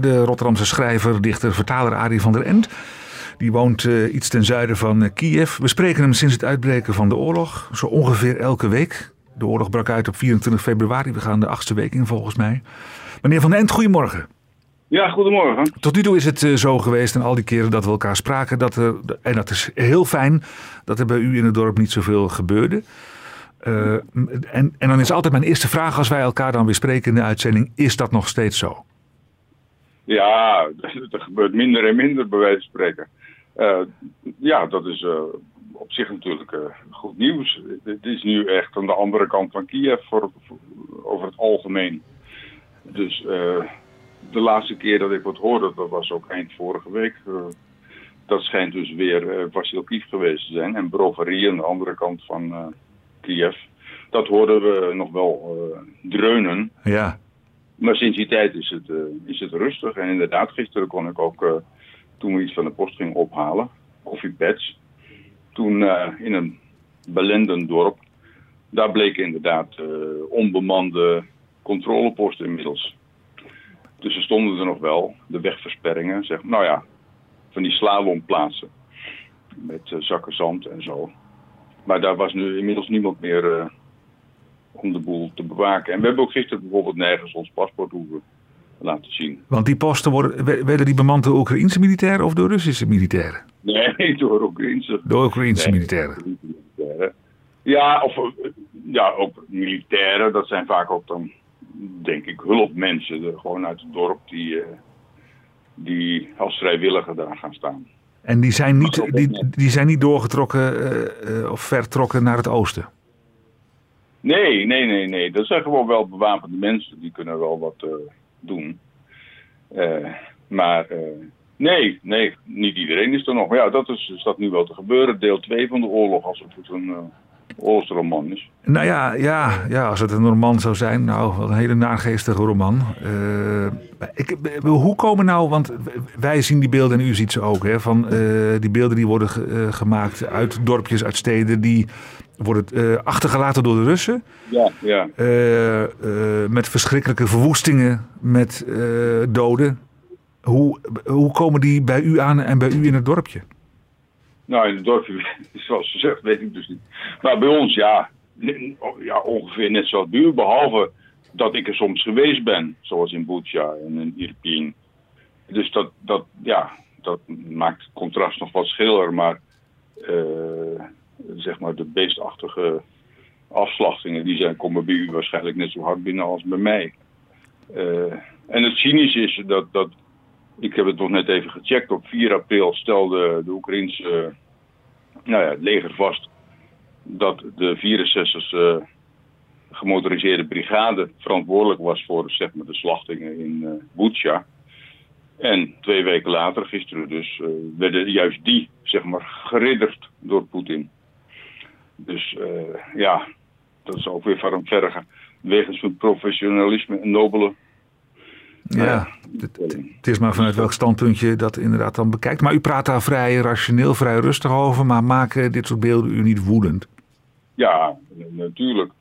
naar de Rotterdamse schrijver, dichter, vertaler Arie van der End. Die woont uh, iets ten zuiden van uh, Kiev. We spreken hem sinds het uitbreken van de oorlog, zo ongeveer elke week. De oorlog brak uit op 24 februari. We gaan de achtste week in volgens mij. Meneer Van der End, goedemorgen. Ja, goedemorgen. Tot nu toe is het uh, zo geweest en al die keren dat we elkaar spraken. Dat er, en dat is heel fijn dat er bij u in het dorp niet zoveel gebeurde. En, en dan is altijd mijn eerste vraag als wij elkaar dan weer spreken in de uitzending. Is dat nog steeds zo? Ja, er gebeurt minder en minder bij wijze van spreken. Uh, ja, dat is op zich natuurlijk goed nieuws. Het is nu echt aan de andere kant van Kiev voor, over het algemeen. Dus de laatste keer dat ik wat hoorde, dat was ook eind vorige week. Dat schijnt dus weer Vasilkiv geweest te zijn. En Brovary aan de andere kant van Kiev. Dat hoorden we nog wel dreunen. Ja. Maar sinds die tijd is het, is het rustig. En inderdaad, gisteren kon ik ook, toen we iets van de post gingen ophalen, koffiepads. Toen in een belendend dorp. Daar bleken inderdaad onbemande controleposten inmiddels. Dus er stonden er nog wel, de wegversperringen, zeg, nou ja, van die slalomplaatsen. Met zakken zand en zo. Maar daar was nu inmiddels niemand meer om de boel te bewaken. En we hebben ook gisteren bijvoorbeeld nergens ons paspoort hoeven laten zien. Want die posten worden, werden die bemand door Oekraïnse militairen of door Russische militairen? Nee, door Oekraïnse. Door Oekraïnse nee, militairen. militairen. Ja, of ja, ook militairen, dat zijn vaak ook dan denk ik, hulpmensen gewoon uit het dorp die, uh, die als vrijwilliger daar gaan staan. En die zijn niet, die, die zijn niet doorgetrokken uh, uh, of vertrokken naar het oosten? Nee, nee, nee, nee. Dat zijn gewoon wel bewapende mensen. Die kunnen wel wat doen. maar nee, nee, niet iedereen is er nog. Maar ja, dat is, is dat nu wel te gebeuren. Deel 2 van de oorlog, als het een oorlogsroman is. Nou ja, ja, ja, als het een roman zou zijn, nou, een hele naargeestige roman. Ik, hoe komen nou, want wij zien die beelden en u ziet ze ook, hè, van die beelden die worden gemaakt uit dorpjes, uit steden, die worden achtergelaten door de Russen. Ja, ja. met verschrikkelijke verwoestingen, met doden. Hoe, hoe komen die bij u aan en bij u in het dorpje? Nou, in het dorpje, zoals ze zegt, weet ik dus niet. Maar bij ons, ja, ja ongeveer net zoals bij u. Behalve dat ik er soms geweest ben, zoals in Bucha en in Irpin. Dus dat, dat, ja, dat maakt het contrast nog wat schiller. Maar, uh, zeg maar, de beestachtige afslachtingen, die zijn, komen bij u waarschijnlijk net zo hard binnen als bij mij. Uh, en het cynische is dat, dat ik heb het nog net even gecheckt. Op 4 april stelde de Oekraïnse nou ja, leger vast dat de 64e gemotoriseerde brigade verantwoordelijk was voor zeg maar, de slachtingen in uh. En twee weken later, gisteren dus, uh, werden juist die zeg maar, geridderd door Poetin. Dus uh, ja, dat is ook weer van verre gaan. Wegens hun professionalisme en nobele ja, het is maar vanuit welk standpunt je dat inderdaad dan bekijkt. Maar u praat daar vrij rationeel, vrij rustig over, maar maken dit soort beelden u niet woedend? Ja, natuurlijk.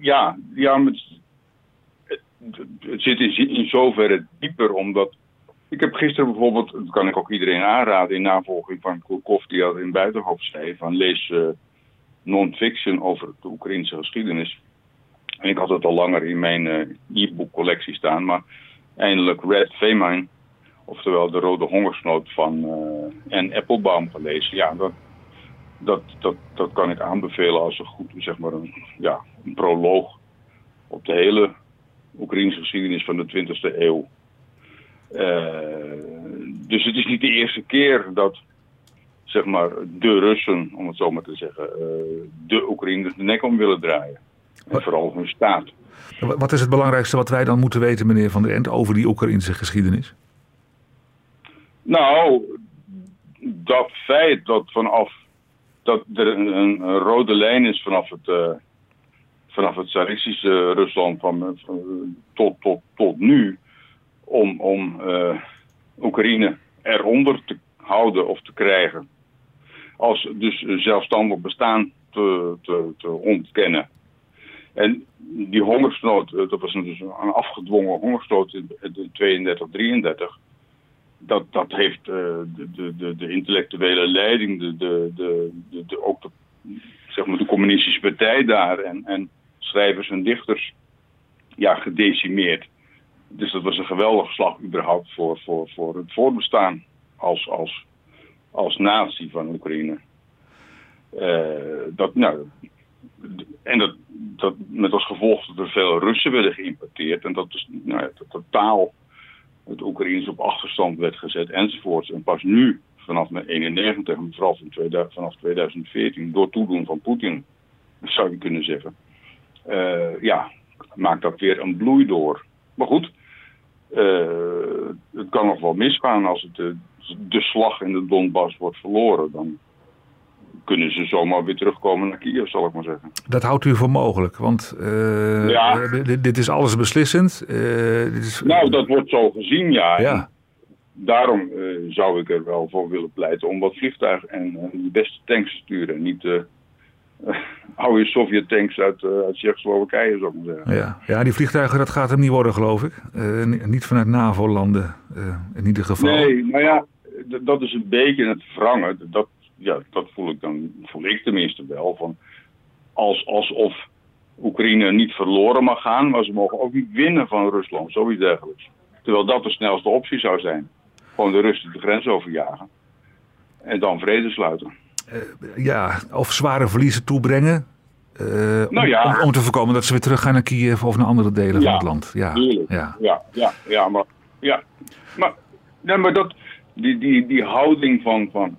Ja, ja het, het, zit in, zoverre dieper, omdat... Ik heb gisteren bijvoorbeeld, dat kan ik ook iedereen aanraden, in navolging van Kurkov, die al in Buitenhof zei, van lees uh, non-fiction over de Oekraïnse geschiedenis. En ik had het al langer in mijn uh, e-book collectie staan, maar eindelijk Red Famine, oftewel de rode hongersnood van uh, Anne Applebaum gelezen. Ja, dat, dat, dat, kan ik aanbevelen als een goed, zeg maar, een, ja, een proloog op de hele Oekraïnse geschiedenis van de 20e eeuw. Uh, dus het is niet de eerste keer dat, zeg maar, de Russen, om het zo maar te zeggen, uh, de Oekraïners de nek om willen draaien. En vooral hun staat. Wat is het belangrijkste wat wij dan moeten weten, meneer Van der Ent, over die Oekraïnse geschiedenis? Nou, dat feit dat vanaf dat er een, een rode lijn is vanaf het, uh, vanaf het tsaristische Rusland van, van, tot, tot, tot nu om, om uh, Oekraïne eronder te houden of te krijgen. Als dus zelfstandig bestaan te, te, te ontkennen. En die hongersnood, dat was dus een afgedwongen hongersnood in 32, 33 dat, dat heeft de, de, de, de, intellectuele leiding, de, de, de, de, ook de, zeg maar de communistische partij daar en, en schrijvers en dichters ja, gedecimeerd. Dus dat was een geweldige slag überhaupt voor, voor, voor het voortbestaan als, als, als natie van Oekraïne. Uh, dat, nou, en dat, dat met als gevolg dat er veel Russen werden geïmporteerd en dat is nou ja, totaal het Oekraïens op achterstand werd gezet enzovoorts. En pas nu, vanaf 1991, en vooral vanaf 2014, door toedoen van Poetin, zou je kunnen zeggen, uh, ja, maakt dat weer een bloei door. Maar goed, uh, het kan nog wel misgaan als het de, de slag in de Donbass wordt verloren. Dan kunnen ze zomaar weer terugkomen naar Kiev, zal ik maar zeggen. Dat houdt u voor mogelijk, want uh, ja. dit, dit, is alles beslissend. Uh, dit is, nou, dat wordt zo gezien, ja. ja. Daarom uh, zou ik er wel voor willen pleiten om wat vliegtuigen en de beste tanks te sturen. Niet oude Sovjet-tanks uit, uit Tsjechoslowakije, zou ik maar zeggen. Ja. ja, die vliegtuigen, dat gaat hem niet worden, geloof ik. niet vanuit NAVO-landen, in ieder geval. Nee, nou ja, dat is een beetje het wrangen. Dat, ja, dat voel ik dan, voel ik tenminste wel. Van als, alsof Oekraïne niet verloren mag gaan, maar ze mogen ook niet winnen van Rusland, zoiets dergelijks. Terwijl dat de snelste optie zou zijn. Gewoon de Russen de grens overjagen. En dan vrede sluiten. Uh, ja, of zware verliezen toebrengen. Uh, nou ja. om, om, te voorkomen dat ze weer terug gaan naar Kiev of naar andere delen van het land. Ja, ja. ja, ja, ja, maar, ja. maar, nee, maar dat, die, die, die houding van, van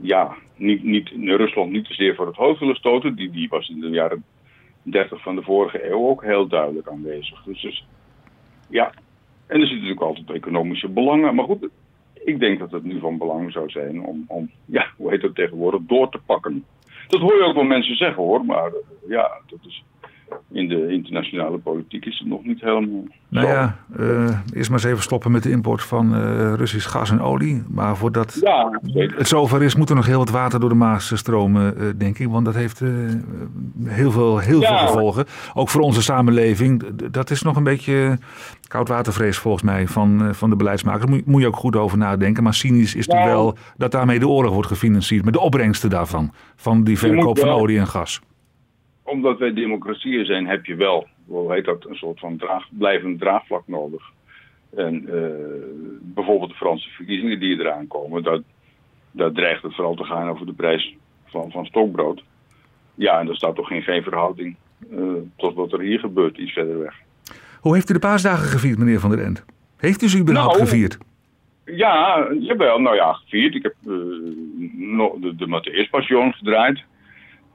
ja, niet, niet, Rusland niet te zeer voor het hoofd willen stoten. Die, die was in de jaren 30 van de vorige eeuw ook heel duidelijk aanwezig. Dus, dus ja, en er zitten natuurlijk altijd economische belangen. Maar goed, ik denk dat het nu van belang zou zijn om, om ja, hoe heet dat tegenwoordig, door te pakken. Dat hoor je ook wel mensen zeggen hoor, maar ja, dat is in de internationale politiek is het nog niet helemaal. Nou ja, uh, eerst maar eens even stoppen met de import van uh, Russisch gas en olie. Maar voordat ja, het zover is, moet er nog heel wat water door de Maas stromen, uh, denk ik. Want dat heeft heel, veel, heel veel gevolgen. Ook voor onze samenleving. Dat is nog een beetje koudwatervrees volgens mij van, van de beleidsmakers. Moet, moet je ook goed over nadenken. Maar cynisch is het wel dat daarmee de oorlog wordt gefinancierd. Met de opbrengsten daarvan. Van die verkoop van olie en gas omdat wij democratieën zijn, heb je wel, hoe heet dat, een soort van draag, blijvend draagvlak nodig. En uh, bijvoorbeeld de Franse verkiezingen die eraan komen, dat, dat dreigt het vooral te gaan over de prijs van, van stokbrood. Ja, en er staat toch geen, geen verhouding uh, tot wat er hier gebeurt, iets verder weg. Hoe heeft u de paasdagen gevierd, meneer Van der End? Heeft u ze überhaupt nou, gevierd? Ja, jawel, nou ja, gevierd. Ik heb uh, de, de Matthäus Passion gedraaid.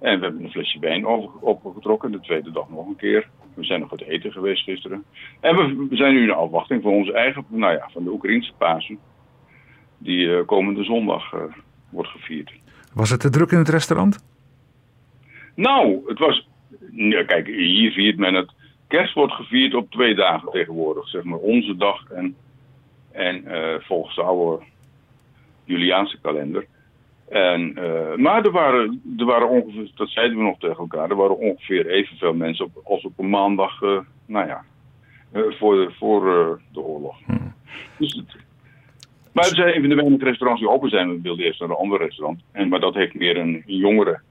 En we hebben een flesje wijn opgetrokken, de tweede dag nog een keer. We zijn nog wat eten geweest gisteren. En we, zijn nu in afwachting van onze eigen, nou ja, van de Oekraïnse Pasen. Die uh, komende zondag uh, wordt gevierd. Was het te druk in het restaurant? Nou, het was. Ja, kijk, hier viert men het. Kerst wordt gevierd op twee dagen tegenwoordig. Zeg maar onze dag en, en uh, volgens de oude Juliaanse kalender. En, uh, maar er waren, er waren ongeveer, dat zeiden we nog tegen elkaar, er waren ongeveer evenveel mensen op, als op een maandag, uh, nou ja, uh, voor, de, voor de oorlog. Hmm. Dus het, maar er zijn even de weinige restaurants die open zijn. We wilden eerst naar een ander restaurant. En, maar dat heeft meer een jongere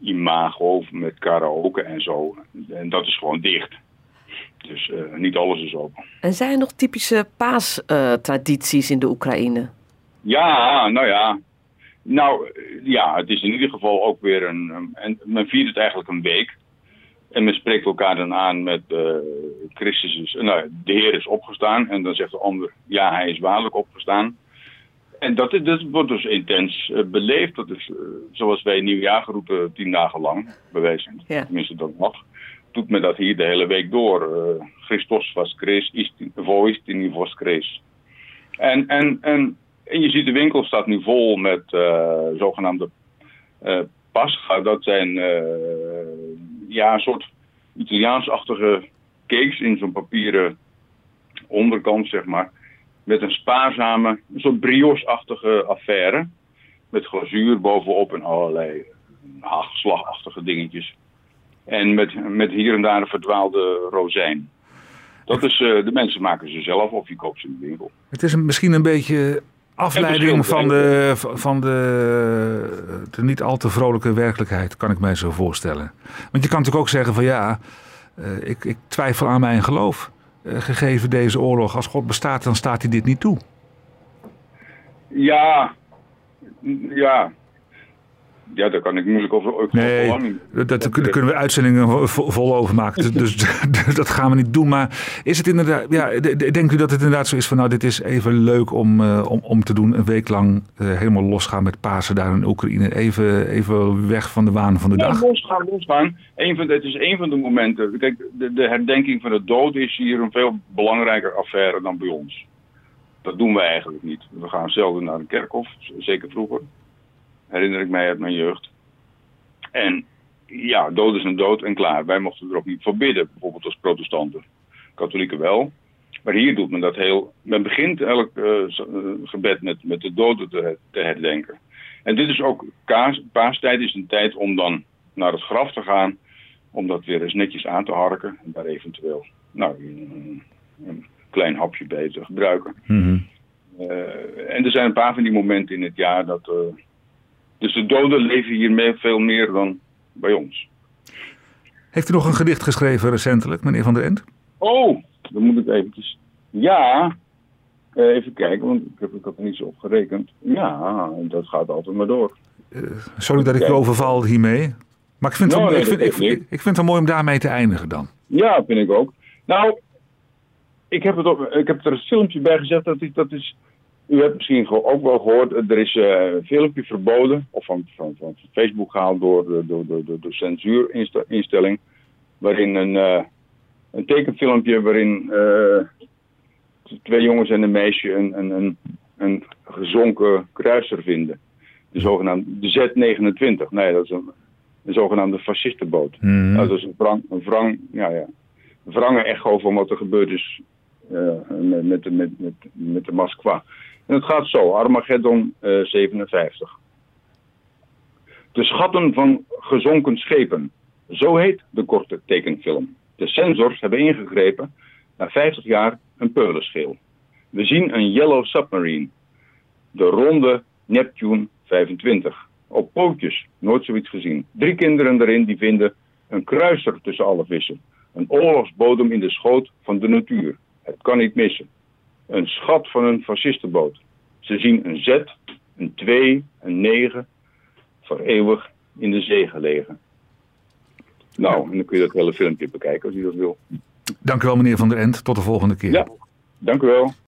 imago met karaoke en zo. En dat is gewoon dicht. Dus niet alles is open. En zijn er nog typische paastradities in de Oekraïne? Ja, nou ja. Nou ja, het is in ieder geval ook weer een. En men viert het eigenlijk een week. En men spreekt elkaar dan aan met uh, Christus is, nou, de Heer is opgestaan. En dan zegt de ander, ja, hij is waarlijk opgestaan. En dat, is, dat wordt dus intens uh, beleefd. Dat is uh, zoals wij nieuwjaar roepen tien dagen lang, bewijzen. Ja. Tenminste, dat mag. Doet men dat hier de hele week door. Christus was Christus, voistini vos Christus. En, en, en en je ziet de winkel staat nu vol met uh, zogenaamde uh, pascha. Dat zijn uh, ja, een soort Italiaansachtige cakes in zo'n papieren onderkant, zeg maar. Met een spaarzame, een soort brioche-achtige affaire. Met glazuur bovenop en allerlei hagelslagachtige dingetjes. En met, met hier en daar een verdwaalde rozijn. Dat is, de mensen maken ze zelf of je koopt ze in de winkel. Het is een, misschien een beetje afleiding van de, van de, de niet al te vrolijke werkelijkheid, kan ik mij zo voorstellen. Want je kan natuurlijk ook zeggen van ja, uh, ik, ik, twijfel aan mijn geloof. Uh, gegeven deze oorlog, als God bestaat, dan staat hij dit niet toe. Ja, ja, ja, daar kan ik moeilijk over. Nee, dat, dat kunnen we uitzendingen vol over maken. dus, dat gaan we niet doen. Maar is het inderdaad, ja, denkt u dat het inderdaad zo is van nou, dit is even leuk om, uh, om, om te doen. Een week lang uh, helemaal losgaan met Pasen daar in Oekraïne. Even, even weg van de waan van de dag. Ja, losgaan, losgaan. Een van, het is een van de momenten. Kijk, de, de herdenking van de dood is hier een veel belangrijker affaire dan bij ons. Dat doen we eigenlijk niet. We gaan zelden naar een kerkhof, zeker vroeger herinner ik mij uit mijn jeugd. En ja, dood is een dood en klaar. Wij mochten er ook niet voor bidden, bijvoorbeeld als protestanten. Katholieken wel. Maar hier doet men dat heel. Men begint elk uh, gebed met, met de doden te, te, herdenken. En dit is ook. Kaas, paastijd is een tijd om dan naar het graf te gaan. Om dat weer eens netjes aan te harken. En daar eventueel nou, een, een klein hapje bij te gebruiken. Mm -hmm. uh, en er zijn een paar van die momenten in het jaar dat. Uh, dus de doden leven hier veel meer dan bij ons. Heeft u nog een gedicht geschreven recentelijk, meneer Van der End? Oh, dan moet ik eventjes... Ja, uh, even kijken, want ik heb, ik er niet zo op gerekend. Ja, dat gaat altijd maar door. Uh, sorry dat ik u overval hiermee. Maar ik vind, nou, het, nee, ik, vind, ik, ik, ik, vind het wel mooi om daarmee te eindigen dan. Ja, vind ik ook. Nou, ik heb, het ik heb er een filmpje bij gezet. Dat is, dat is u hebt misschien ook wel gehoord, er is uh, een filmpje verboden, of van, van, van Facebook gehaald door de, door, door, door de censuurinstelling, waarin een, uh, een tekenfilmpje waarin uh, twee jongens en een meisje een, een, een, een gezonken kruiser vinden. De zogenaamde de Z29. Nee, dat is een, een zogenaamde fascistenboot. Mm. Nou, dat is een wrang, een wrang, ja, ja, een wrange echo van wat er gebeurd is met, met, met, met, met de Moskwa. En het gaat zo, Armageddon uh, 57. De schatten van gezonken schepen. Zo heet de korte tekenfilm. De sensors hebben ingegrepen. Na 50 jaar een peulenschil. We zien een Yellow Submarine. De ronde Neptune 25. Op pootjes, nooit zoiets gezien. Drie kinderen erin die vinden een kruiser tussen alle vissen. Een oorlogsbodem in de schoot van de natuur. Het kan niet missen. Een schat van een fascistenboot. Ze zien een Z, een 2, een 9, voor eeuwig in de zee gelegen. Nou, en dan kun je dat hele filmpje bekijken als u dat wil. Dank u wel, meneer Van der End. Tot de volgende keer. Ja, dank u wel.